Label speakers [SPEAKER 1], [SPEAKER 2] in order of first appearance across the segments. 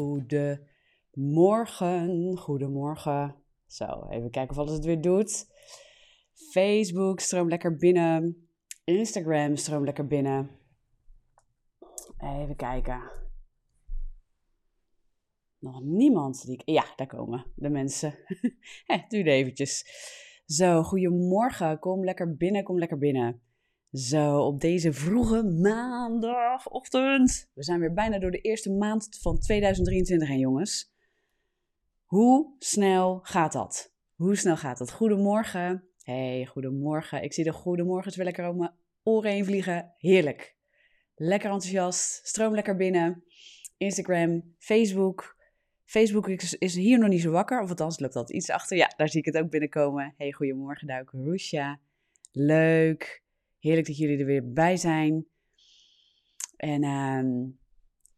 [SPEAKER 1] Goedemorgen, goedemorgen. Zo, even kijken of alles het weer doet. Facebook, stroom lekker binnen. Instagram, stroom lekker binnen. Even kijken. Nog niemand die. Ja, daar komen de mensen. eh, duurde eventjes. Zo, goedemorgen. Kom lekker binnen, kom lekker binnen. Zo, op deze vroege maandagochtend. We zijn weer bijna door de eerste maand van 2023 heen, jongens. Hoe snel gaat dat? Hoe snel gaat dat? Goedemorgen. Hey, goedemorgen. Ik zie de goedemorgens weer lekker op mijn oren heen vliegen. Heerlijk. Lekker enthousiast. Stroom lekker binnen. Instagram, Facebook. Facebook is, is hier nog niet zo wakker. Of althans, loopt dat iets achter. Ja, daar zie ik het ook binnenkomen. Hey, goedemorgen, Duik. Roesja. Leuk. Heerlijk dat jullie er weer bij zijn. En uh,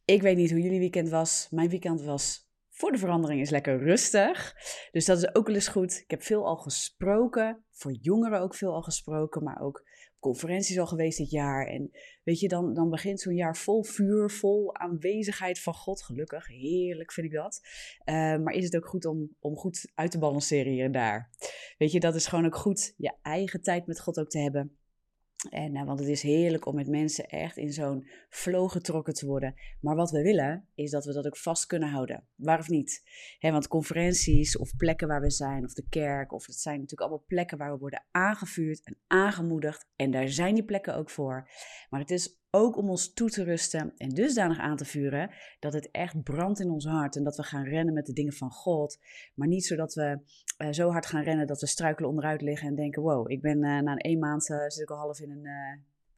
[SPEAKER 1] ik weet niet hoe jullie weekend was. Mijn weekend was voor de verandering is lekker rustig. Dus dat is ook wel eens goed. Ik heb veel al gesproken. Voor jongeren ook veel al gesproken. Maar ook conferenties al geweest dit jaar. En weet je, dan, dan begint zo'n jaar vol vuur, vol aanwezigheid van God. Gelukkig, heerlijk vind ik dat. Uh, maar is het ook goed om, om goed uit te balanceren hier en daar? Weet je, dat is gewoon ook goed je eigen tijd met God ook te hebben. En, uh, want het is heerlijk om met mensen echt in zo'n flow getrokken te worden. Maar wat we willen, is dat we dat ook vast kunnen houden. Waar of niet? Want conferenties of plekken waar we zijn, of de kerk, of het zijn natuurlijk allemaal plekken waar we worden aangevuurd en aangemoedigd. En daar zijn die plekken ook voor. Maar het is ook om ons toe te rusten en dusdanig aan te vuren dat het echt brandt in ons hart en dat we gaan rennen met de dingen van God. Maar niet zodat we uh, zo hard gaan rennen dat we struikelen onderuit liggen en denken: wow, ik ben uh, na een maand uh, zit ik al half in een.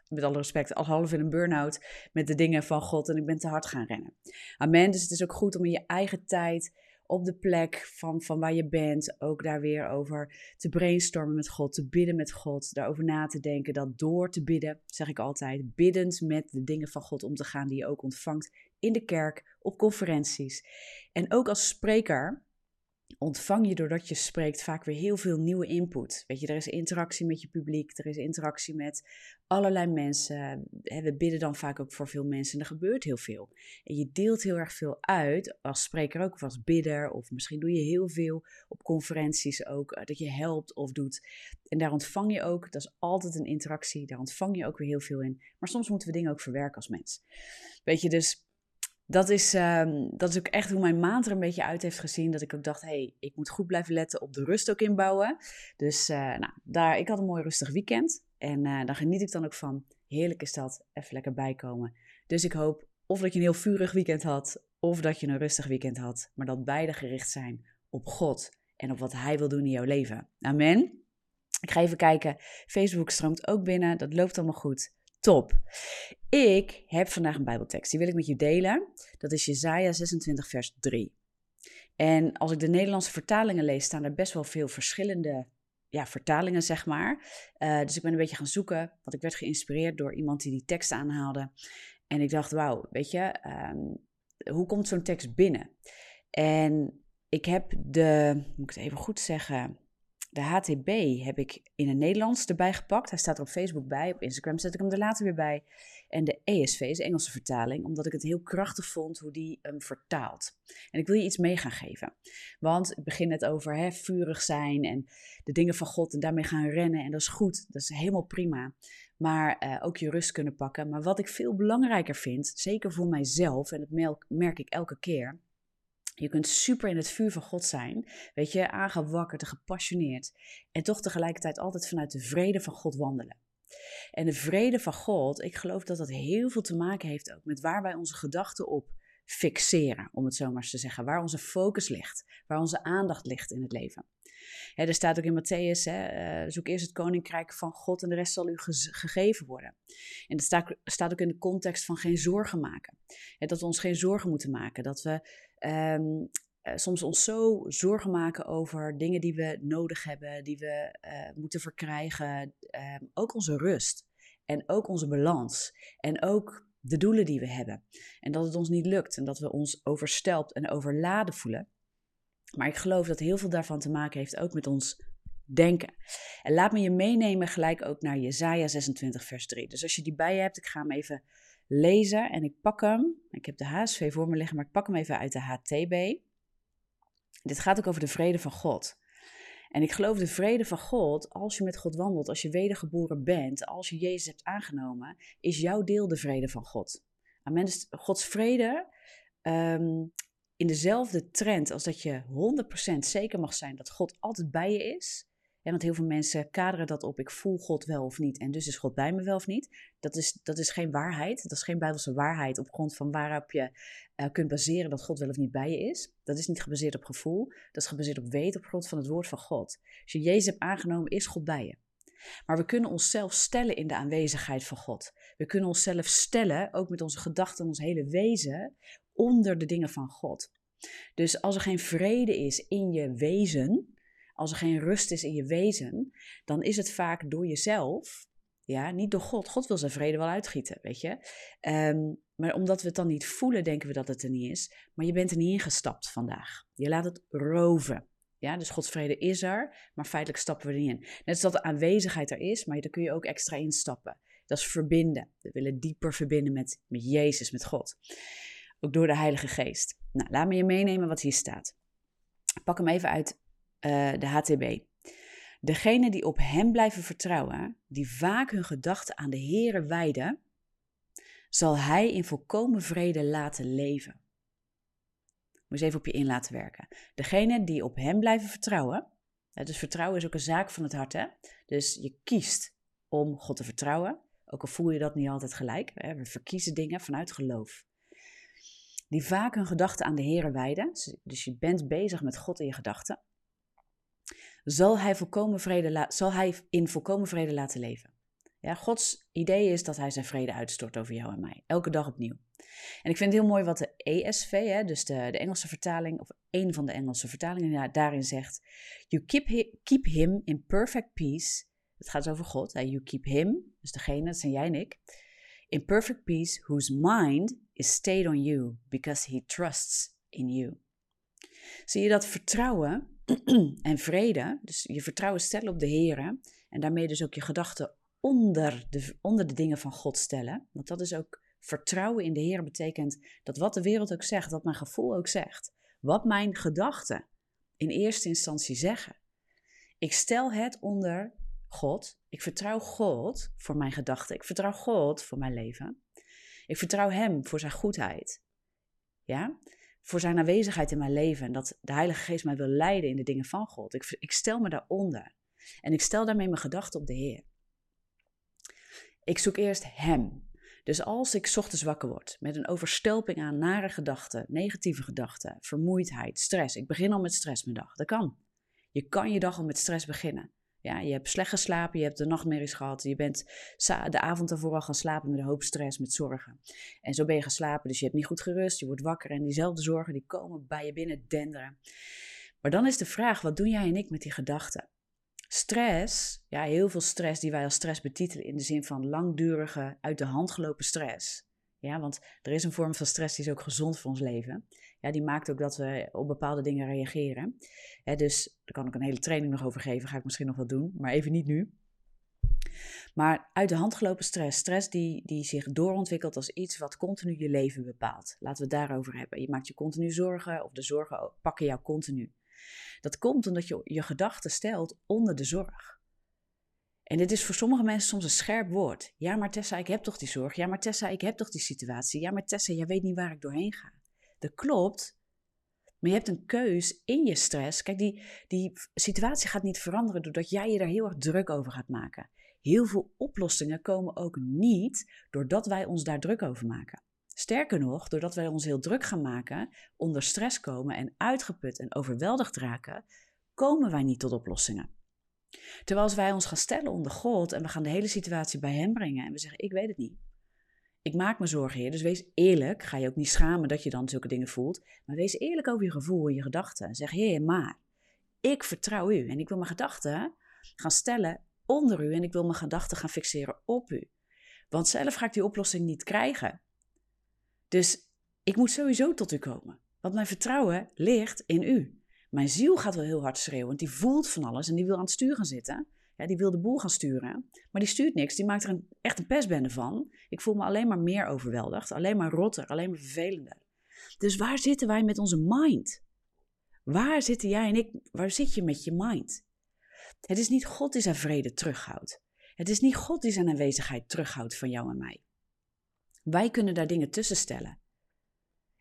[SPEAKER 1] met alle respect, al half in een burn-out met de dingen van God en ik ben te hard gaan rennen. Amen. Dus het is ook goed om in je eigen tijd op de plek van, van waar je bent, ook daar weer over te brainstormen met God, te bidden met God, daarover na te denken, dat door te bidden, zeg ik altijd, biddend met de dingen van God om te gaan die je ook ontvangt in de kerk, op conferenties. En ook als spreker ontvang je doordat je spreekt vaak weer heel veel nieuwe input. Weet je, er is interactie met je publiek, er is interactie met allerlei mensen. We bidden dan vaak ook voor veel mensen en er gebeurt heel veel. En je deelt heel erg veel uit, als spreker ook, of als bidder, of misschien doe je heel veel op conferenties ook, dat je helpt of doet. En daar ontvang je ook, dat is altijd een interactie, daar ontvang je ook weer heel veel in. Maar soms moeten we dingen ook verwerken als mens. Weet je, dus dat is, um, dat is ook echt hoe mijn maand er een beetje uit heeft gezien. Dat ik ook dacht, hé, hey, ik moet goed blijven letten op de rust ook inbouwen. Dus uh, nou, daar, ik had een mooi rustig weekend. En uh, daar geniet ik dan ook van. Heerlijk is dat, even lekker bijkomen. Dus ik hoop of dat je een heel vurig weekend had, of dat je een rustig weekend had. Maar dat beide gericht zijn op God en op wat Hij wil doen in jouw leven. Amen. Ik ga even kijken. Facebook stroomt ook binnen. Dat loopt allemaal goed. Top. Ik heb vandaag een Bijbeltekst. Die wil ik met je delen. Dat is Jesaja 26, vers 3. En als ik de Nederlandse vertalingen lees, staan er best wel veel verschillende ja, vertalingen, zeg maar. Uh, dus ik ben een beetje gaan zoeken, want ik werd geïnspireerd door iemand die die tekst aanhaalde. En ik dacht, wauw, weet je, um, hoe komt zo'n tekst binnen? En ik heb de, moet ik het even goed zeggen, de HTB heb ik in het Nederlands erbij gepakt. Hij staat er op Facebook bij. Op Instagram zet ik hem er later weer bij. En de ESV is de Engelse vertaling, omdat ik het heel krachtig vond hoe die hem vertaalt. En ik wil je iets mee gaan geven. Want ik begin net over hè, vurig zijn en de dingen van God en daarmee gaan rennen. En dat is goed, dat is helemaal prima. Maar uh, ook je rust kunnen pakken. Maar wat ik veel belangrijker vind, zeker voor mijzelf, en dat merk ik elke keer, je kunt super in het vuur van God zijn, weet je, aangewakkerd en gepassioneerd. En toch tegelijkertijd altijd vanuit de vrede van God wandelen. En de vrede van God, ik geloof dat dat heel veel te maken heeft ook met waar wij onze gedachten op fixeren, om het zo maar eens te zeggen. Waar onze focus ligt, waar onze aandacht ligt in het leven. Er staat ook in Matthäus, uh, zoek eerst het koninkrijk van God en de rest zal u gegeven worden. En dat staat, staat ook in de context van geen zorgen maken. Hè, dat we ons geen zorgen moeten maken, dat we um, soms ons zo zorgen maken over dingen die we nodig hebben, die we uh, moeten verkrijgen. Uh, ook onze rust en ook onze balans en ook de doelen die we hebben. En dat het ons niet lukt en dat we ons overstelpt en overladen voelen. Maar ik geloof dat heel veel daarvan te maken heeft ook met ons denken. En laat me je meenemen gelijk ook naar Jesaja 26 vers 3. Dus als je die bij je hebt, ik ga hem even lezen en ik pak hem. Ik heb de HSV voor me liggen, maar ik pak hem even uit de HTB. Dit gaat ook over de vrede van God. En ik geloof de vrede van God, als je met God wandelt, als je wedergeboren bent, als je Jezus hebt aangenomen, is jouw deel de vrede van God. Amen. Dus Gods vrede ehm, in dezelfde trend als dat je 100% zeker mag zijn dat God altijd bij je is. Ja, want heel veel mensen kaderen dat op, ik voel God wel of niet en dus is God bij me wel of niet. Dat is, dat is geen waarheid, dat is geen bijbelse waarheid op grond van waarop je uh, kunt baseren dat God wel of niet bij je is. Dat is niet gebaseerd op gevoel, dat is gebaseerd op weten op grond van het woord van God. Als je Jezus hebt aangenomen, is God bij je. Maar we kunnen onszelf stellen in de aanwezigheid van God. We kunnen onszelf stellen, ook met onze gedachten en ons hele wezen, onder de dingen van God. Dus als er geen vrede is in je wezen, als er geen rust is in je wezen, dan is het vaak door jezelf, ja, niet door God. God wil zijn vrede wel uitgieten, weet je. Ehm, maar omdat we het dan niet voelen, denken we dat het er niet is. Maar je bent er niet ingestapt vandaag. Je laat het roven. Ja, dus Gods vrede is er, maar feitelijk stappen we er niet in. Net als dat de aanwezigheid er is, maar daar kun je ook extra instappen. Dat is verbinden. We willen dieper verbinden met, met Jezus, met God. Ook door de Heilige Geest. Nou, laat me je meenemen wat hier staat. Pak hem even uit uh, de HTB. Degenen die op Hem blijven vertrouwen, die vaak hun gedachten aan de Here wijden, zal Hij in volkomen vrede laten leven. Moet eens even op je in laten werken. Degenen die op Hem blijven vertrouwen, dus vertrouwen is ook een zaak van het hart, hè? Dus je kiest om God te vertrouwen, ook al voel je dat niet altijd gelijk. We verkiezen dingen vanuit geloof. Die vaak hun gedachten aan de Here wijden, dus je bent bezig met God in je gedachten zal hij, volkomen vrede zal hij in volkomen vrede laten leven. Ja, Gods idee is dat hij zijn vrede uitstort over jou en mij, elke dag opnieuw. En ik vind het heel mooi wat de ESV, hè, dus de, de Engelse vertaling, of een van de Engelse vertalingen, daarin zegt: You keep, keep him in perfect peace. Het gaat over God. You keep him, dus degene, dat zijn jij en ik. In perfect peace, whose mind is stayed on you, because he trusts in you. Zie je dat vertrouwen en vrede, dus je vertrouwen stellen op de Heer en daarmee dus ook je gedachten onder de, onder de dingen van God stellen. Want dat is ook vertrouwen in de Heer betekent dat wat de wereld ook zegt, wat mijn gevoel ook zegt, wat mijn gedachten in eerste instantie zeggen. Ik stel het onder God. Ik vertrouw God voor mijn gedachten. Ik vertrouw God voor mijn leven. Ik vertrouw Hem voor zijn goedheid. Ja? Voor zijn aanwezigheid in mijn leven. En dat de Heilige Geest mij wil leiden in de dingen van God. Ik, ik stel me daaronder. En ik stel daarmee mijn gedachten op de Heer. Ik zoek eerst Hem. Dus als ik ochtends wakker word met een overstelping aan nare gedachten, negatieve gedachten, vermoeidheid, stress. Ik begin al met stress mijn dag. Dat kan. Je kan je dag al met stress beginnen. Ja, je hebt slecht geslapen, je hebt de nachtmerries gehad, je bent de avond ervoor al gaan slapen met een hoop stress, met zorgen. En zo ben je geslapen, dus je hebt niet goed gerust, je wordt wakker en diezelfde zorgen die komen bij je binnen denderen. Maar dan is de vraag, wat doen jij en ik met die gedachten? Stress, ja, heel veel stress die wij als stress betitelen in de zin van langdurige, uit de hand gelopen stress. Ja, want er is een vorm van stress die is ook gezond voor ons leven. Ja, die maakt ook dat we op bepaalde dingen reageren. dus daar kan ik een hele training nog over geven, ga ik misschien nog wel doen, maar even niet nu. Maar uit de hand gelopen stress, stress die, die zich doorontwikkelt als iets wat continu je leven bepaalt. Laten we het daarover hebben. Je maakt je continu zorgen of de zorgen pakken jou continu. Dat komt omdat je je gedachten stelt onder de zorg. En dit is voor sommige mensen soms een scherp woord. Ja, maar Tessa, ik heb toch die zorg. Ja, maar Tessa, ik heb toch die situatie. Ja, maar Tessa, jij weet niet waar ik doorheen ga. Dat klopt. Maar je hebt een keus in je stress. Kijk, die, die situatie gaat niet veranderen doordat jij je daar heel erg druk over gaat maken. Heel veel oplossingen komen ook niet doordat wij ons daar druk over maken. Sterker nog, doordat wij ons heel druk gaan maken, onder stress komen en uitgeput en overweldigd raken, komen wij niet tot oplossingen. Terwijl als wij ons gaan stellen onder God en we gaan de hele situatie bij Hem brengen en we zeggen: Ik weet het niet. Ik maak me zorgen, Heer. Dus wees eerlijk. Ga je ook niet schamen dat je dan zulke dingen voelt. Maar wees eerlijk over je gevoel en je gedachten. En zeg: Heer, maar ik vertrouw U en ik wil mijn gedachten gaan stellen onder U en ik wil mijn gedachten gaan fixeren op U. Want zelf ga ik die oplossing niet krijgen. Dus ik moet sowieso tot U komen. Want mijn vertrouwen ligt in U. Mijn ziel gaat wel heel hard schreeuwen, want die voelt van alles en die wil aan het stuur gaan zitten. Ja, die wil de boel gaan sturen, maar die stuurt niks. Die maakt er een, echt een pestbende van. Ik voel me alleen maar meer overweldigd, alleen maar rotter, alleen maar vervelender. Dus waar zitten wij met onze mind? Waar zitten jij en ik, waar zit je met je mind? Het is niet God die zijn vrede terughoudt. Het is niet God die zijn aanwezigheid terughoudt van jou en mij. Wij kunnen daar dingen tussen stellen.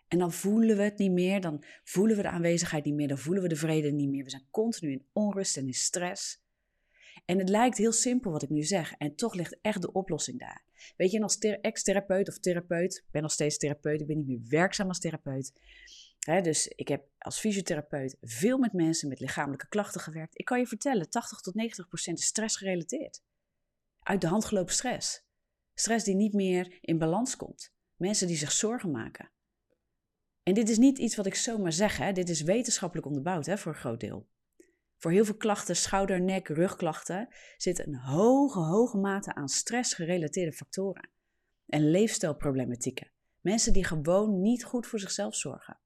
[SPEAKER 1] En dan voelen we het niet meer, dan voelen we de aanwezigheid niet meer, dan voelen we de vrede niet meer. We zijn continu in onrust en in stress. En het lijkt heel simpel wat ik nu zeg, en toch ligt echt de oplossing daar. Weet je, als ex-therapeut of therapeut, ik ben nog steeds therapeut, ik ben niet meer werkzaam als therapeut. dus ik heb als fysiotherapeut veel met mensen met lichamelijke klachten gewerkt. Ik kan je vertellen, 80 tot 90 procent is stress gerelateerd. Uit de hand gelopen stress. Stress die niet meer in balans komt. Mensen die zich zorgen maken. En dit is niet iets wat ik zomaar zeg, hè. dit is wetenschappelijk onderbouwd hè, voor een groot deel. Voor heel veel klachten, schouder, nek, rugklachten, zit een hoge, hoge mate aan stressgerelateerde factoren. En leefstijlproblematieken. Mensen die gewoon niet goed voor zichzelf zorgen.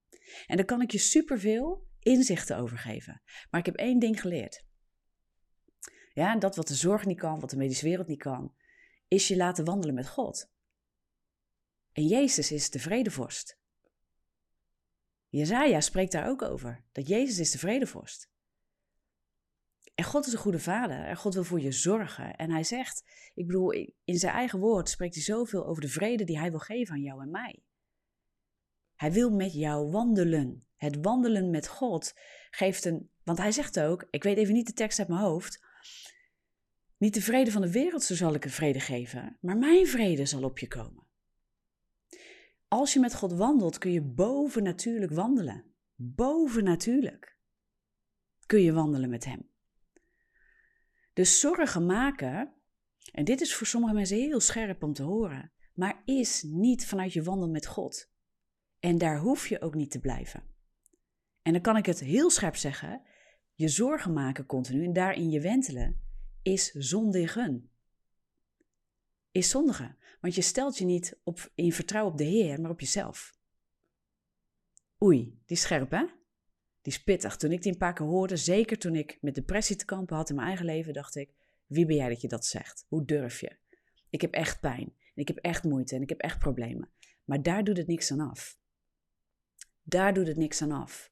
[SPEAKER 1] En daar kan ik je superveel inzichten over geven. Maar ik heb één ding geleerd. Ja, dat wat de zorg niet kan, wat de medische wereld niet kan, is je laten wandelen met God. En Jezus is de vredevorst. Jezaja spreekt daar ook over, dat Jezus is de vredevorst. En God is een goede vader en God wil voor je zorgen. En hij zegt, ik bedoel, in zijn eigen woord spreekt hij zoveel over de vrede die hij wil geven aan jou en mij. Hij wil met jou wandelen. Het wandelen met God geeft een, want hij zegt ook, ik weet even niet de tekst uit mijn hoofd, niet de vrede van de wereld, zo zal ik een vrede geven, maar mijn vrede zal op je komen. Als je met God wandelt, kun je bovennatuurlijk wandelen. Bovennatuurlijk kun je wandelen met Hem. Dus zorgen maken, en dit is voor sommige mensen heel scherp om te horen, maar is niet vanuit je wandel met God. En daar hoef je ook niet te blijven. En dan kan ik het heel scherp zeggen: je zorgen maken continu en daarin je wentelen is zondigen. Is zondigen. Want je stelt je niet op, in vertrouwen op de Heer, maar op jezelf. Oei, die scherp hè? Die is pittig. Toen ik die een paar keer hoorde, zeker toen ik met depressie te kampen had in mijn eigen leven, dacht ik: wie ben jij dat je dat zegt? Hoe durf je? Ik heb echt pijn. En ik heb echt moeite en ik heb echt problemen. Maar daar doet het niks aan af. Daar doet het niks aan af.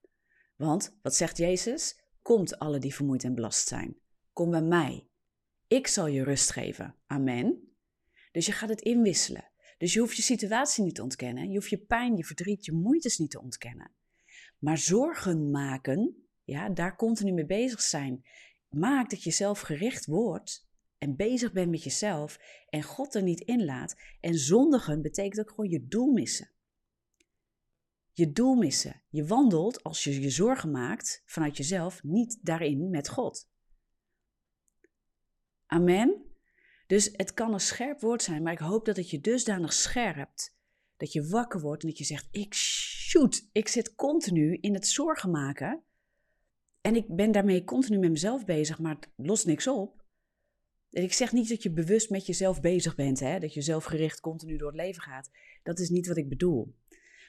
[SPEAKER 1] Want, wat zegt Jezus? Komt alle die vermoeid en belast zijn. Kom bij mij. Ik zal je rust geven. Amen. Dus je gaat het inwisselen. Dus je hoeft je situatie niet te ontkennen. Je hoeft je pijn, je verdriet, je moeites niet te ontkennen. Maar zorgen maken, ja, daar continu mee bezig zijn, maakt dat je zelf gericht wordt en bezig bent met jezelf en God er niet in laat. En zondigen betekent ook gewoon je doel missen. Je doel missen. Je wandelt als je je zorgen maakt vanuit jezelf niet daarin met God. Amen. Dus het kan een scherp woord zijn, maar ik hoop dat het je dusdanig scherpt. Dat je wakker wordt en dat je zegt: Ik shoot, ik zit continu in het zorgen maken. En ik ben daarmee continu met mezelf bezig, maar het lost niks op. En ik zeg niet dat je bewust met jezelf bezig bent, hè? dat je zelfgericht continu door het leven gaat. Dat is niet wat ik bedoel.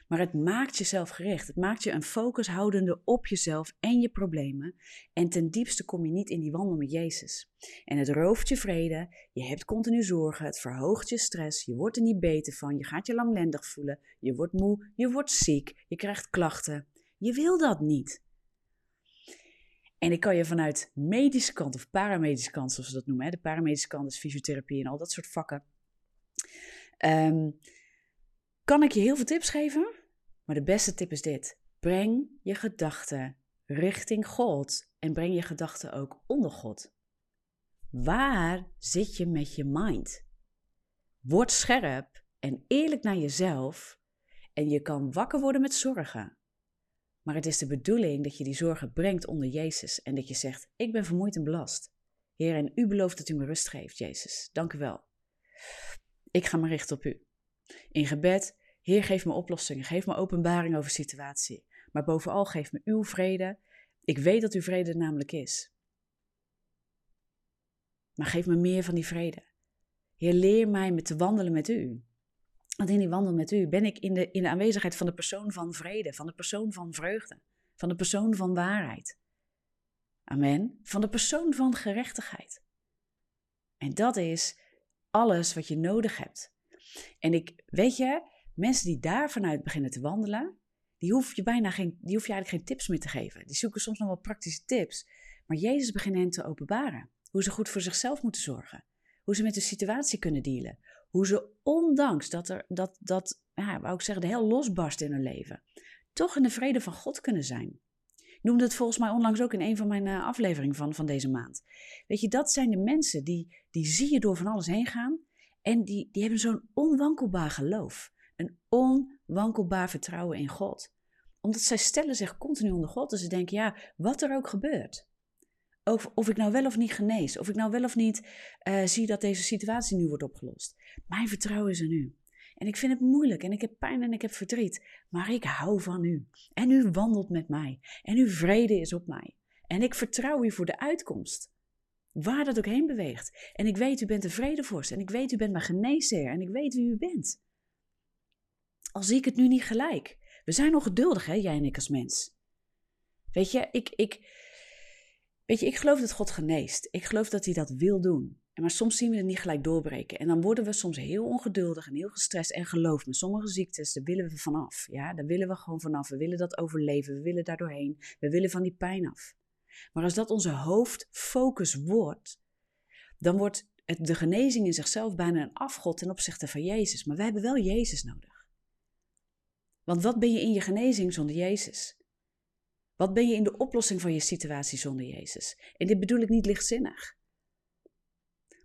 [SPEAKER 1] Maar het maakt jezelf gericht. Het maakt je een focus houdende op jezelf en je problemen. En ten diepste kom je niet in die wandel met Jezus. En het rooft je vrede. Je hebt continu zorgen. Het verhoogt je stress. Je wordt er niet beter van. Je gaat je lamlendig voelen. Je wordt moe. Je wordt ziek. Je krijgt klachten. Je wil dat niet. En ik kan je vanuit medische kant of paramedische kant, zoals ze dat noemen, hè, de paramedische kant is fysiotherapie en al dat soort vakken. Um, kan ik je heel veel tips geven, maar de beste tip is dit. Breng je gedachten richting God en breng je gedachten ook onder God. Waar zit je met je mind? Word scherp en eerlijk naar jezelf en je kan wakker worden met zorgen. Maar het is de bedoeling dat je die zorgen brengt onder Jezus en dat je zegt: Ik ben vermoeid en belast. Heer, en u belooft dat u me rust geeft, Jezus. Dank u wel. Ik ga me richten op u. In gebed, Heer, geef me oplossingen, geef me openbaring over situatie. Maar bovenal geef me uw vrede. Ik weet dat uw vrede namelijk is. Maar geef me meer van die vrede. Heer, leer mij met te wandelen met u. Want in die wandel met u ben ik in de, in de aanwezigheid van de persoon van vrede, van de persoon van vreugde, van de persoon van waarheid. Amen. Van de persoon van gerechtigheid. En dat is alles wat je nodig hebt. En ik, weet je, mensen die daar vanuit beginnen te wandelen, die hoef je bijna geen, die hoef je eigenlijk geen tips meer te geven. Die zoeken soms nog wel praktische tips. Maar Jezus begint hen te openbaren. Hoe ze goed voor zichzelf moeten zorgen. Hoe ze met de situatie kunnen dealen. Hoe ze ondanks dat er, dat, dat ja, wou ik zeggen, de heel losbarst in hun leven. Toch in de vrede van God kunnen zijn. Ik noemde het volgens mij onlangs ook in een van mijn uh, afleveringen van, van deze maand. Weet je, dat zijn de mensen die, die zie je door van alles heen gaan. En die, die hebben zo'n onwankelbaar geloof. Een onwankelbaar vertrouwen in God. Omdat zij stellen zich continu onder God. En ze denken, ja, wat er ook gebeurt. Of, of ik nou wel of niet genees. Of ik nou wel of niet uh, zie dat deze situatie nu wordt opgelost. Mijn vertrouwen is er nu. En ik vind het moeilijk en ik heb pijn en ik heb verdriet. Maar ik hou van u. En u wandelt met mij. En uw vrede is op mij. En ik vertrouw u voor de uitkomst. Waar dat ook heen beweegt. En ik weet, u bent de vredevorst. En ik weet, u bent mijn geneesheer. En ik weet wie u bent. Al zie ik het nu niet gelijk. We zijn nog geduldig, hè, jij en ik als mens. Weet je, ik, ik, weet je, ik geloof dat God geneest. Ik geloof dat hij dat wil doen. Maar soms zien we het niet gelijk doorbreken. En dan worden we soms heel ongeduldig en heel gestrest. En geloof me, sommige ziektes, daar willen we vanaf. Ja, daar willen we gewoon vanaf. We willen dat overleven. We willen daar doorheen. We willen van die pijn af. Maar als dat onze hoofdfocus wordt, dan wordt het, de genezing in zichzelf bijna een afgod ten opzichte van Jezus. Maar we hebben wel Jezus nodig. Want wat ben je in je genezing zonder Jezus? Wat ben je in de oplossing van je situatie zonder Jezus? En dit bedoel ik niet lichtzinnig.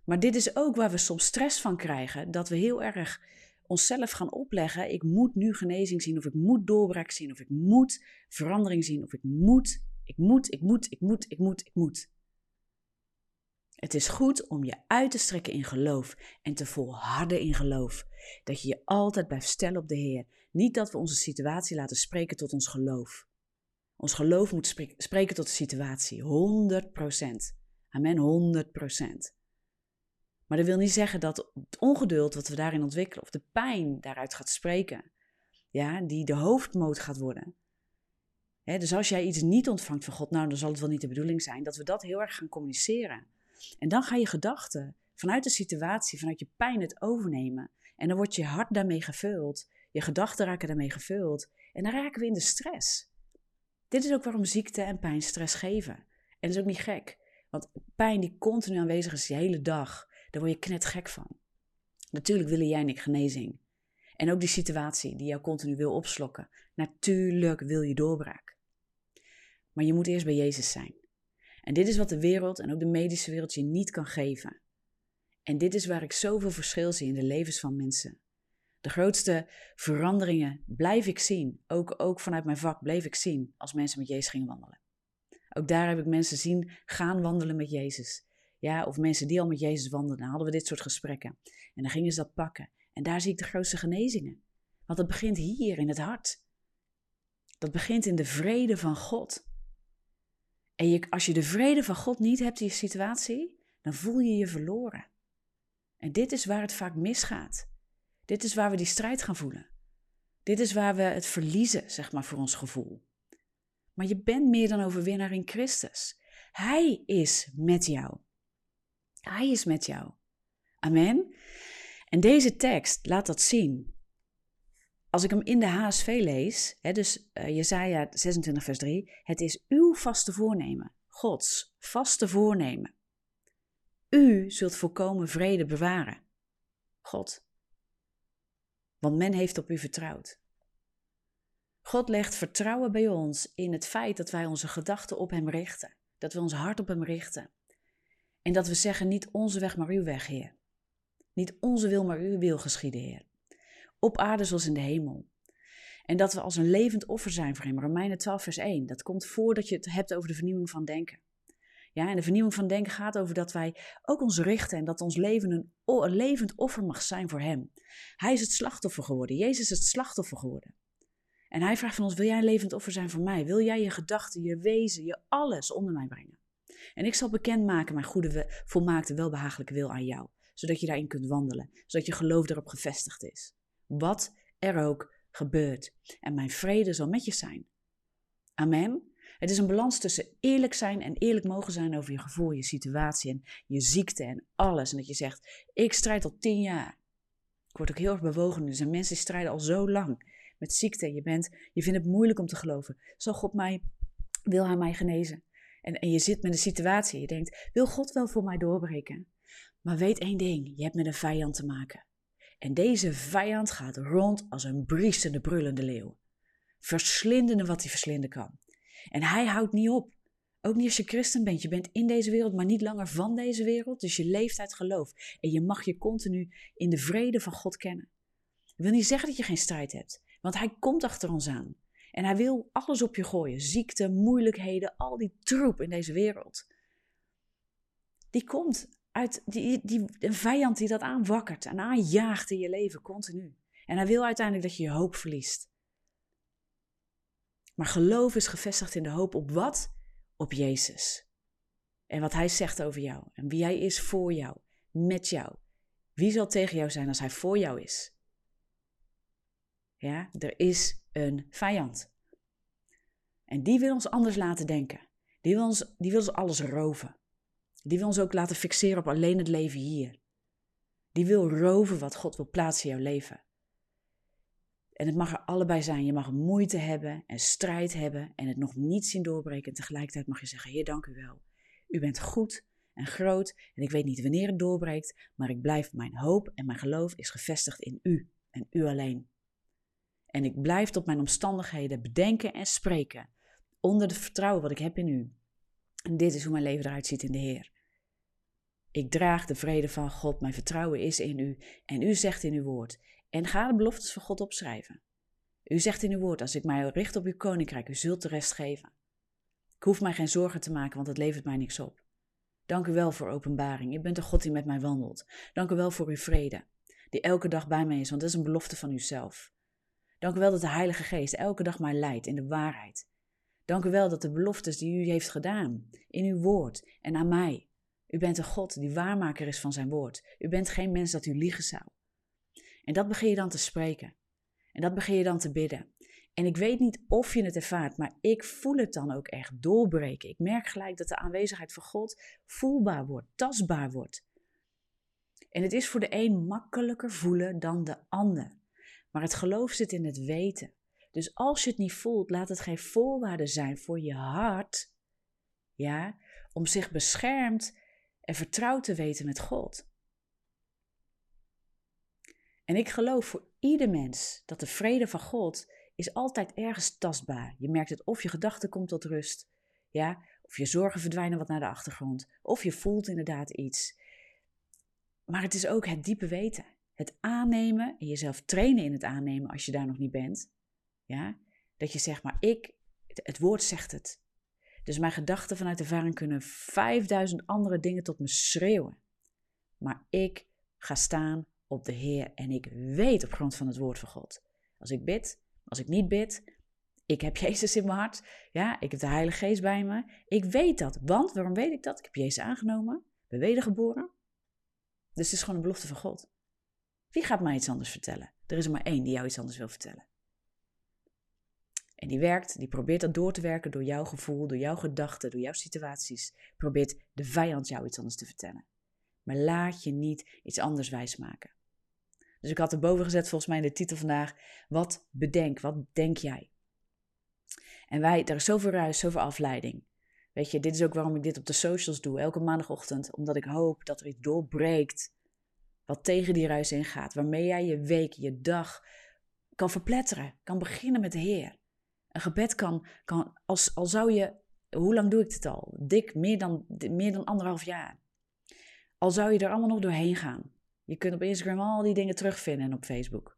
[SPEAKER 1] Maar dit is ook waar we soms stress van krijgen, dat we heel erg onszelf gaan opleggen: ik moet nu genezing zien, of ik moet doorbraak zien, of ik moet verandering zien, of ik moet, ik moet, ik moet, ik moet, ik moet, ik moet. Het is goed om je uit te strekken in geloof en te volharden in geloof. Dat je je altijd blijft stellen op de Heer. Niet dat we onze situatie laten spreken tot ons geloof. Ons geloof moet spreken tot de situatie. 100%. Amen, 100%. Maar dat wil niet zeggen dat het ongeduld wat we daarin ontwikkelen, of de pijn daaruit gaat spreken, ja, die de hoofdmoot gaat worden. dus als jij iets niet ontvangt van God, nou dan zal het wel niet de bedoeling zijn dat we dat heel erg gaan communiceren. En dan ga je gedachten vanuit de situatie, vanuit je pijn het overnemen. En dan wordt je hart daarmee gevuld, je gedachten raken daarmee gevuld. En dan raken we in de stress. Dit is ook waarom ziekte en pijn stress geven. En dat is ook niet gek, want pijn die continu aanwezig is de hele dag, daar word je knet gek van. Natuurlijk willen jij en ik genezing. En ook die situatie die jou continu wil opslokken. Natuurlijk wil je doorbraak. Maar je moet eerst bij Jezus zijn. En dit is wat de wereld en ook de medische wereld je niet kan geven. En dit is waar ik zoveel verschil zie in de levens van mensen. De grootste veranderingen blijf ik zien, ook, ook vanuit mijn vak bleef ik zien als mensen met Jezus gingen wandelen. Ook daar heb ik mensen zien gaan wandelen met Jezus. Ja, of mensen die al met Jezus wandelden, dan hadden we dit soort gesprekken. En dan gingen ze dat pakken. En daar zie ik de grootste genezingen. Want het begint hier in het hart. Dat begint in de vrede van God. En je, als je de vrede van God niet hebt in je situatie, dan voel je je verloren. En dit is waar het vaak misgaat. Dit is waar we die strijd gaan voelen. Dit is waar we het verliezen, zeg maar, voor ons gevoel. Maar je bent meer dan overwinnaar in Christus. Hij is met jou. Hij is met jou. Amen. En deze tekst laat dat zien. Als ik hem in de HSV lees, hè, dus uh, Jezaja 26 vers 3, het is uw vaste voornemen, Gods vaste voornemen. U zult volkomen vrede bewaren. God. Want men heeft op u vertrouwd. God legt vertrouwen bij ons in het feit dat wij onze gedachten op Hem richten, dat we ons hart op Hem richten. En dat we zeggen, niet onze weg, maar uw weg, Heer. Niet onze wil, maar uw wil geschieden, Heer. Op aarde zoals in de hemel. En dat we als een levend offer zijn voor Hem. Romeinen 12, vers 1. Dat komt voordat je het hebt over de vernieuwing van denken. Ja, en de vernieuwing van denken gaat over dat wij ook ons richten en dat ons leven een, levend offer mag zijn voor Hem. Hij is het slachtoffer geworden. Jezus is het slachtoffer geworden. En Hij vraagt van ons: Wil jij een levend offer zijn voor mij? Wil jij je gedachten, je wezen, je alles onder mij brengen? En ik zal bekendmaken mijn goede, volmaakte, welbehagelijke wil aan jou, zodat je daarin kunt wandelen, zodat je geloof erop gevestigd is. Wat er ook gebeurt. En mijn vrede zal met je zijn. Amen. Het is een balans tussen eerlijk zijn en eerlijk mogen zijn over je gevoel, je situatie en je ziekte en alles. En dat je zegt, ik strijd al tien jaar. Ik word ook heel erg bewogen. Er zijn mensen die strijden al zo lang met ziekte. Je, bent, je vindt het moeilijk om te geloven. Zal God mij, wil hij mij genezen? En, en je zit met een situatie. Je denkt, wil God wel voor mij doorbreken? Maar weet één ding, je hebt met een vijand te maken. En deze vijand gaat rond als een briesende, brullende leeuw. Verslindende wat hij verslinden kan. En hij houdt niet op. Ook niet als je christen bent. Je bent in deze wereld, maar niet langer van deze wereld. Dus je leeft uit geloof. En je mag je continu in de vrede van God kennen. Dat wil niet zeggen dat je geen strijd hebt. Want hij komt achter ons aan. En hij wil alles op je gooien. Ziekte, moeilijkheden, al die troep in deze wereld. Die komt uit die, die, een vijand die dat aanwakkert en aanjaagt in je leven continu. En hij wil uiteindelijk dat je je hoop verliest. Maar geloof is gevestigd in de hoop op wat? Op Jezus. En wat Hij zegt over jou. En wie Hij is voor jou. Met jou. Wie zal tegen jou zijn als Hij voor jou is? Ja, er is een vijand. En die wil ons anders laten denken. Die wil ons, die wil ons alles roven. Die wil ons ook laten fixeren op alleen het leven hier. Die wil roven wat God wil plaatsen in jouw leven. En het mag er allebei zijn. Je mag moeite hebben en strijd hebben en het nog niet zien doorbreken. En tegelijkertijd mag je zeggen: Heer, dank u wel. U bent goed en groot en ik weet niet wanneer het doorbreekt, maar ik blijf mijn hoop en mijn geloof is gevestigd in u en u alleen. En ik blijf tot mijn omstandigheden bedenken en spreken onder het vertrouwen wat ik heb in u. En dit is hoe mijn leven eruit ziet in de Heer. Ik draag de vrede van God, mijn vertrouwen is in u en u zegt in uw woord: en ga de beloftes van God opschrijven. U zegt in uw woord, als ik mij richt op uw koninkrijk, u zult de rest geven. Ik hoef mij geen zorgen te maken, want het levert mij niks op. Dank u wel voor openbaring. U bent de God die met mij wandelt. Dank u wel voor uw vrede, die elke dag bij mij is, want dat is een belofte van uzelf. Dank u wel dat de Heilige Geest elke dag mij leidt in de waarheid. Dank u wel dat de beloftes die u heeft gedaan, in uw woord en aan mij. U bent een God die waarmaker is van zijn woord. U bent geen mens dat u liegen zou. En dat begin je dan te spreken. En dat begin je dan te bidden. En ik weet niet of je het ervaart, maar ik voel het dan ook echt doorbreken. Ik merk gelijk dat de aanwezigheid van God voelbaar wordt, tastbaar wordt. En het is voor de een makkelijker voelen dan de ander. Maar het geloof zit in het weten. Dus als je het niet voelt, laat het geen voorwaarde zijn voor je hart, ja, om zich beschermd en vertrouwd te weten met God. En ik geloof voor ieder mens dat de vrede van God is altijd ergens tastbaar. Je merkt het of je gedachten komt tot rust, ja, of je zorgen verdwijnen wat naar de achtergrond, of je voelt inderdaad iets. Maar het is ook het diepe weten, het aannemen en jezelf trainen in het aannemen als je daar nog niet bent. Ja, dat je zegt, maar ik, het woord zegt het. Dus mijn gedachten vanuit ervaring kunnen 5000 andere dingen tot me schreeuwen. Maar ik ga staan op de Heer en ik weet op grond van het woord van God. Als ik bid, als ik niet bid, ik heb Jezus in mijn hart, ja, ik heb de Heilige Geest bij me. Ik weet dat, want waarom weet ik dat? Ik heb Jezus aangenomen, ben wedergeboren. Dus het is gewoon een belofte van God. Wie gaat mij iets anders vertellen? Er is er maar één die jou iets anders wil vertellen. En die werkt, die probeert dat door te werken door jouw gevoel, door jouw gedachten, door jouw situaties. Probeert de vijand jou iets anders te vertellen. Maar laat je niet iets anders wijsmaken. Dus ik had erboven gezet volgens mij in de titel vandaag, wat bedenk, wat denk jij? En wij, er is zoveel ruis, zoveel afleiding. Weet je, dit is ook waarom ik dit op de socials doe, elke maandagochtend. Omdat ik hoop dat er iets doorbreekt wat tegen die ruis ingaat. Waarmee jij je week, je dag kan verpletteren. Kan beginnen met de Heer. Een gebed kan, kan als, al zou je, hoe lang doe ik dit al? Dik, meer dan, meer dan anderhalf jaar. Al zou je er allemaal nog doorheen gaan. Je kunt op Instagram al die dingen terugvinden en op Facebook.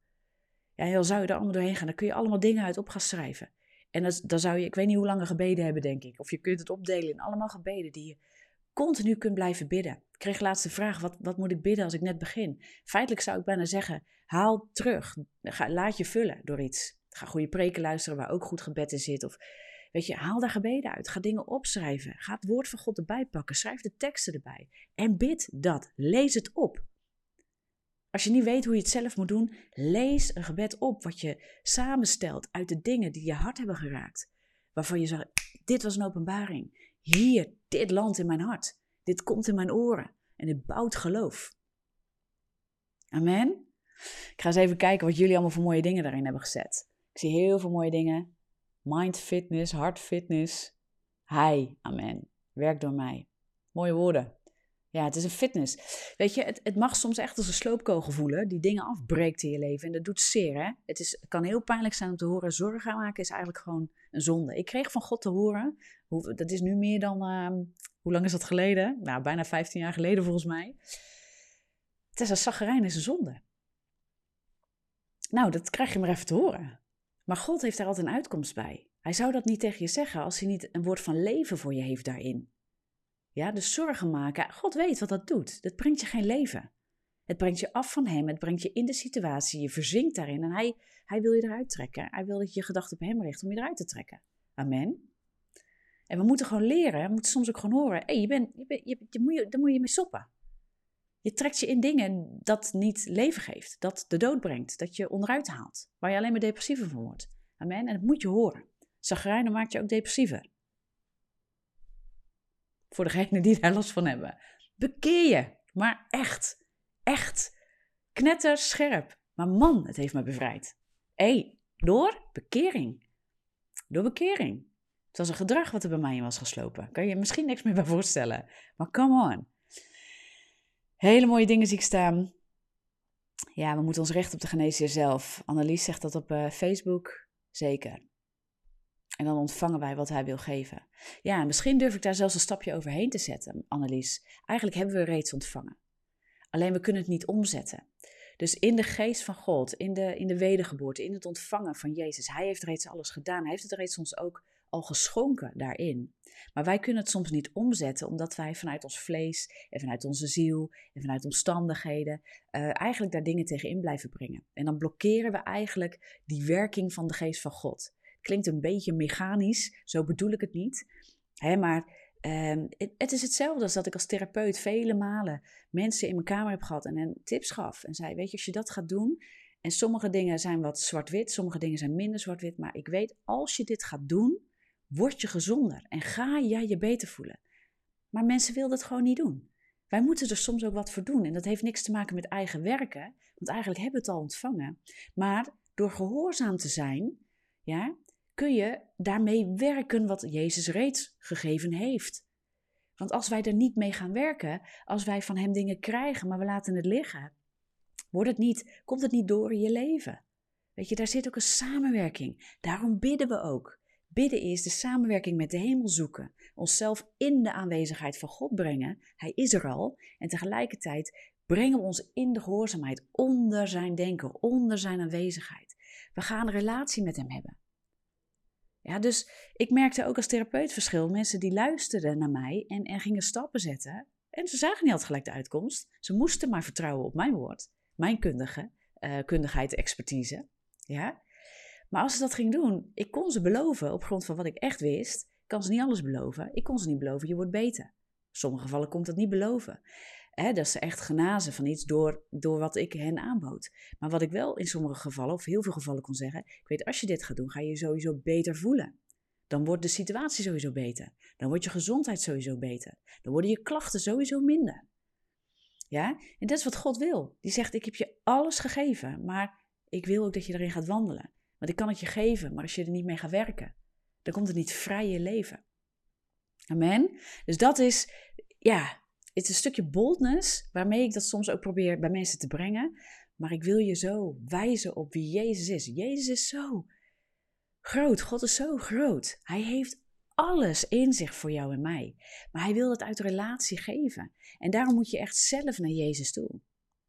[SPEAKER 1] Ja, en al zou je er allemaal doorheen gaan, dan kun je allemaal dingen uit op gaan schrijven. En dan zou je, ik weet niet hoe lange gebeden hebben, denk ik. Of je kunt het opdelen in allemaal gebeden die je continu kunt blijven bidden. Ik kreeg laatst de vraag, wat, wat moet ik bidden als ik net begin? Feitelijk zou ik bijna zeggen, haal terug. Ga, laat je vullen door iets. Ga goede preken luisteren waar ook goed gebed in zit. Of weet je, haal daar gebeden uit. Ga dingen opschrijven. Ga het woord van God erbij pakken. Schrijf de teksten erbij. En bid dat. Lees het op. Als je niet weet hoe je het zelf moet doen, lees een gebed op wat je samenstelt uit de dingen die je hart hebben geraakt. waarvan je zegt, dit was een openbaring. Hier, dit landt in mijn hart. Dit komt in mijn oren. En dit bouwt geloof. Amen. Ik ga eens even kijken wat jullie allemaal voor mooie dingen daarin hebben gezet. Ik zie heel veel mooie dingen. Mind fitness, heart fitness. Hij, amen. Werk door mij. Mooie woorden. Ja, het is een fitness. Weet je, het, het mag soms echt als een sloopkogel voelen, die dingen afbreekt in je leven. En dat doet zeer, hè? Het, is, kan heel pijnlijk zijn om te horen. Zorgen maken is eigenlijk gewoon een zonde. Ik kreeg van God te horen, hoe, dat is nu meer dan, ehm, hoe lang is dat geleden? Nou, bijna 15 jaar geleden volgens mij. Een zaggerijn is een zonde. Nou, dat krijg je maar even te horen. Maar God heeft daar altijd een uitkomst bij. Hij zou dat niet tegen je zeggen als hij niet een woord van leven voor je heeft daarin. Ja, dus zorgen maken. God weet wat dat doet. Dat brengt je geen leven. Het brengt je af van hem. Het brengt je in de situatie. Je verzinkt daarin. En hij, hij wil je eruit trekken. Hij wil dat je je gedachten op hem richt om je eruit te trekken. Amen. En we moeten gewoon leren. We moeten soms ook gewoon horen. Hey, je bent, je, bent, je, je, moet je, daar moet je mee stoppen. Je trekt je in dingen dat niet leven geeft. Dat de dood brengt. Dat je onderuit haalt. Waar je alleen maar depressiever van wordt. Amen. En dat moet je horen. Zagrijnen maakt je ook depressiever. Voor degenen die daar last van hebben. Bekeer je. Maar echt. Echt. Knetter scherp. Maar man, het heeft me bevrijd. Hé, hey, door bekering. Door bekering. Het was een gedrag wat er bij mij in was geslopen. Kan je je misschien niks meer bij voorstellen. Maar come on. Hele mooie dingen zie ik staan. Ja, we moeten ons recht op de geneesheer zelf. Annelies zegt dat op uh, Facebook. Zeker. En dan ontvangen wij wat hij wil geven. Ja, en misschien durf ik daar zelfs een stapje overheen te zetten, Annelies. Eigenlijk hebben we reeds ontvangen. Alleen we kunnen het niet omzetten. Dus in de geest van God, in de, in de wedergeboorte, in het ontvangen van Jezus. Hij heeft reeds alles gedaan. Hij heeft het reeds ons ook al geschonken daarin. Maar wij kunnen het soms niet omzetten, omdat wij vanuit ons vlees en vanuit onze ziel en vanuit omstandigheden uh, eigenlijk daar dingen tegenin blijven brengen. En dan blokkeren we eigenlijk die werking van de geest van God. Klinkt een beetje mechanisch, zo bedoel ik het niet. Hè, maar um, het, het, is hetzelfde als dat ik als therapeut vele malen mensen in mijn kamer heb gehad en hen tips gaf. En zei, weet je, als je dat gaat doen, en sommige dingen zijn wat zwart-wit, sommige dingen zijn minder zwart-wit, maar ik weet, als je dit gaat doen, word je gezonder en ga jij je beter voelen. Maar mensen willen dat gewoon niet doen. Wij moeten er soms ook wat voor doen. En dat heeft niks te maken met eigen werken, want eigenlijk hebben we het al ontvangen. Maar door gehoorzaam te zijn, ja, kun je daarmee werken wat Jezus reeds gegeven heeft. Want als wij er niet mee gaan werken, als wij van Hem dingen krijgen, maar we laten het liggen, wordt het niet, komt het niet door in je leven. Weet je, daar zit ook een samenwerking. Daarom bidden we ook. Bidden is de samenwerking met de hemel zoeken. Onszelf in de aanwezigheid van God brengen. Hij is er al. En tegelijkertijd brengen we ons in de gehoorzaamheid onder zijn denken, onder zijn aanwezigheid. We gaan een relatie met hem hebben. Ja, dus ik merkte ook als therapeut verschil. Mensen die luisterden naar mij en, en gingen stappen zetten. En ze zagen niet altijd gelijk de uitkomst. Ze moesten maar vertrouwen op mijn woord. Mijn kundige, uh, kundigheid, expertise. Ja? Maar als ze dat ging doen, ik kon ze beloven op grond van wat ik echt wist. Ik kan ze niet alles beloven. Ik kon ze niet beloven, je wordt beter. In sommige gevallen komt dat niet beloven. Dat ze echt genazen van iets door, door wat ik hen aanbood. Maar wat ik wel in sommige gevallen, of heel veel gevallen kon zeggen, ik weet als je dit gaat doen, ga je je sowieso beter voelen. Dan wordt de situatie sowieso beter. Dan wordt je gezondheid sowieso beter. Dan worden je klachten sowieso minder. Ja, en dat is wat God wil. Die zegt: Ik heb je alles gegeven, maar ik wil ook dat je erin gaat wandelen. Want ik kan het je geven, maar als je er niet mee gaat werken, dan komt het niet vrij je leven. Amen. Dus dat is, ja, het is een stukje boldness waarmee ik dat soms ook probeer bij mensen te brengen. Maar ik wil je zo wijzen op wie Jezus is. Jezus is zo groot. God is zo groot. Hij heeft alles in zich voor jou en mij. Maar hij wil dat uit relatie geven. En daarom moet je echt zelf naar Jezus toe.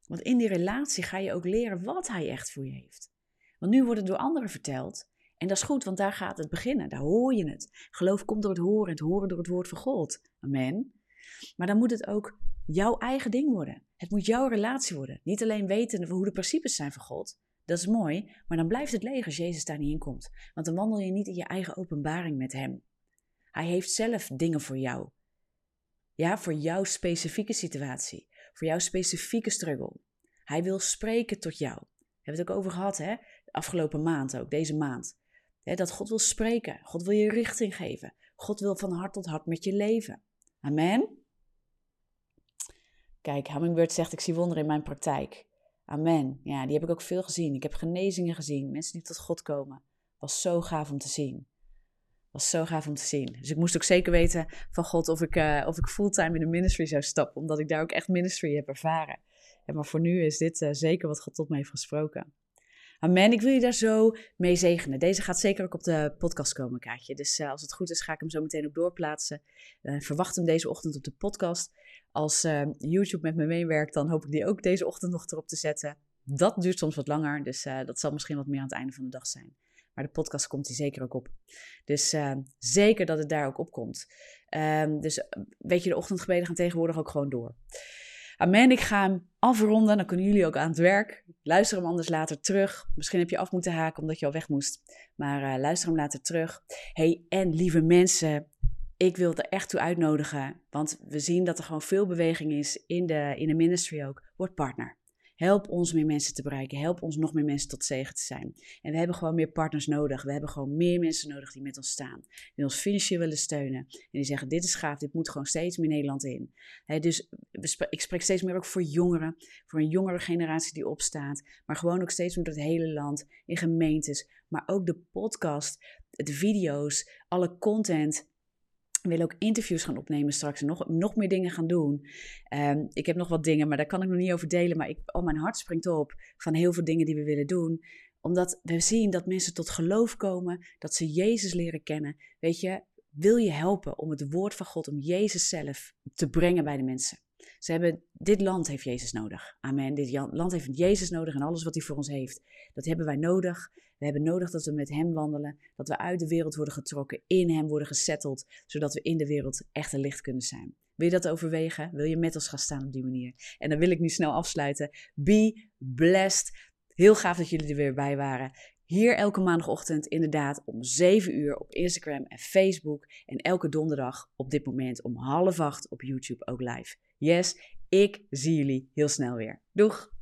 [SPEAKER 1] Want in die relatie ga je ook leren wat hij echt voor je heeft. Want nu wordt het door anderen verteld. En dat is goed, want daar gaat het beginnen. Daar hoor je het. Geloof komt door het horen en het horen door het woord van God. Amen. Maar dan moet het ook jouw eigen ding worden. Het moet jouw relatie worden. Niet alleen weten hoe de principes zijn van God. Dat is mooi, maar dan blijft het leeg als Jezus daar niet in komt. Want dan wandel je niet in je eigen openbaring met Hem. Hij heeft zelf dingen voor jou. Ja, voor jouw specifieke situatie. Voor jouw specifieke struggle. Hij wil spreken tot jou. We hebben het ook over gehad, hè? afgelopen maand ook, deze maand. dat God wil spreken. God wil je richting geven. God wil van hart tot hart met je leven. Amen. Kijk, Hummingbird zegt: Ik zie wonderen in mijn praktijk. Amen. Ja, die heb ik ook veel gezien. Ik heb genezingen gezien. Mensen die tot God komen. Was zo gaaf om te zien. Was zo gaaf om te zien. Dus ik moest ook zeker weten van God of ik, uh, of ik fulltime in de ministry zou stappen. Omdat ik daar ook echt ministry heb ervaren. Maar voor nu is dit uh, zeker wat God tot me heeft gesproken. Amen. Ik wil je daar zo mee zegenen. Deze gaat zeker ook op de podcast komen, Kaatje. Dus uh, als het goed is, ga ik hem zo meteen ook doorplaatsen. Uh, verwacht hem deze ochtend op de podcast. Als uh, YouTube met me meewerkt, dan hoop ik die ook deze ochtend nog erop te zetten. Dat duurt soms wat langer, dus dat zal misschien wat meer aan het einde van de dag zijn. Maar de podcast komt hij zeker ook op. Dus zeker dat het daar ook op komt. Ehm, dus weet je, de ochtendgebeden gaan tegenwoordig ook gewoon door. Amen, ik ga hem afronden. Dan kunnen jullie ook aan het werk. Luister hem anders later terug. Misschien heb je af moeten haken omdat je al weg moest. Maar uh, luister hem later terug. Hey, en lieve mensen, ik wil er echt toe uitnodigen. Want we zien dat er gewoon veel beweging is in de, in de ministry ook. Word partner. Help ons meer mensen te bereiken. Help ons nog meer mensen tot zegen te zijn. En we hebben gewoon meer partners nodig. We hebben gewoon meer mensen nodig die met ons staan. Die ons financieel willen steunen. En die zeggen: Dit is gaaf, dit moet gewoon steeds meer Nederland in. dus ik spreek steeds meer ook voor jongeren. Voor een jongere generatie die opstaat. Maar gewoon ook steeds meer door het hele land. In gemeentes. Maar ook de podcast, de video's, alle content we willen ook interviews gaan opnemen straks nog, nog meer dingen gaan doen. Um, ik heb nog wat dingen, maar daar kan ik nog niet over delen. Maar ik, mijn hart springt op van heel veel dingen die we willen doen. Omdat we zien dat mensen tot geloof komen, dat ze Jezus leren kennen. Weet je, wil je helpen om het woord van God, om Jezus zelf te brengen bij de mensen? Ze hebben, dit land heeft Jezus nodig. Amen. Dit land heeft Jezus nodig en alles wat hij voor ons heeft. Dat hebben wij nodig. We hebben nodig dat we met Hem wandelen, dat we uit de wereld worden getrokken, in Hem worden gesetteld, zodat we in de wereld echt een licht kunnen zijn. Wil je dat overwegen? Wil je met ons gaan staan op die manier? En dan wil ik nu snel afsluiten. Be blessed. Heel gaaf dat jullie er weer bij waren. Hier elke maandagochtend inderdaad om 7 uur op Instagram en Facebook. En elke donderdag op dit moment om half acht op YouTube ook live. Yes, ik zie jullie heel snel weer. Doeg!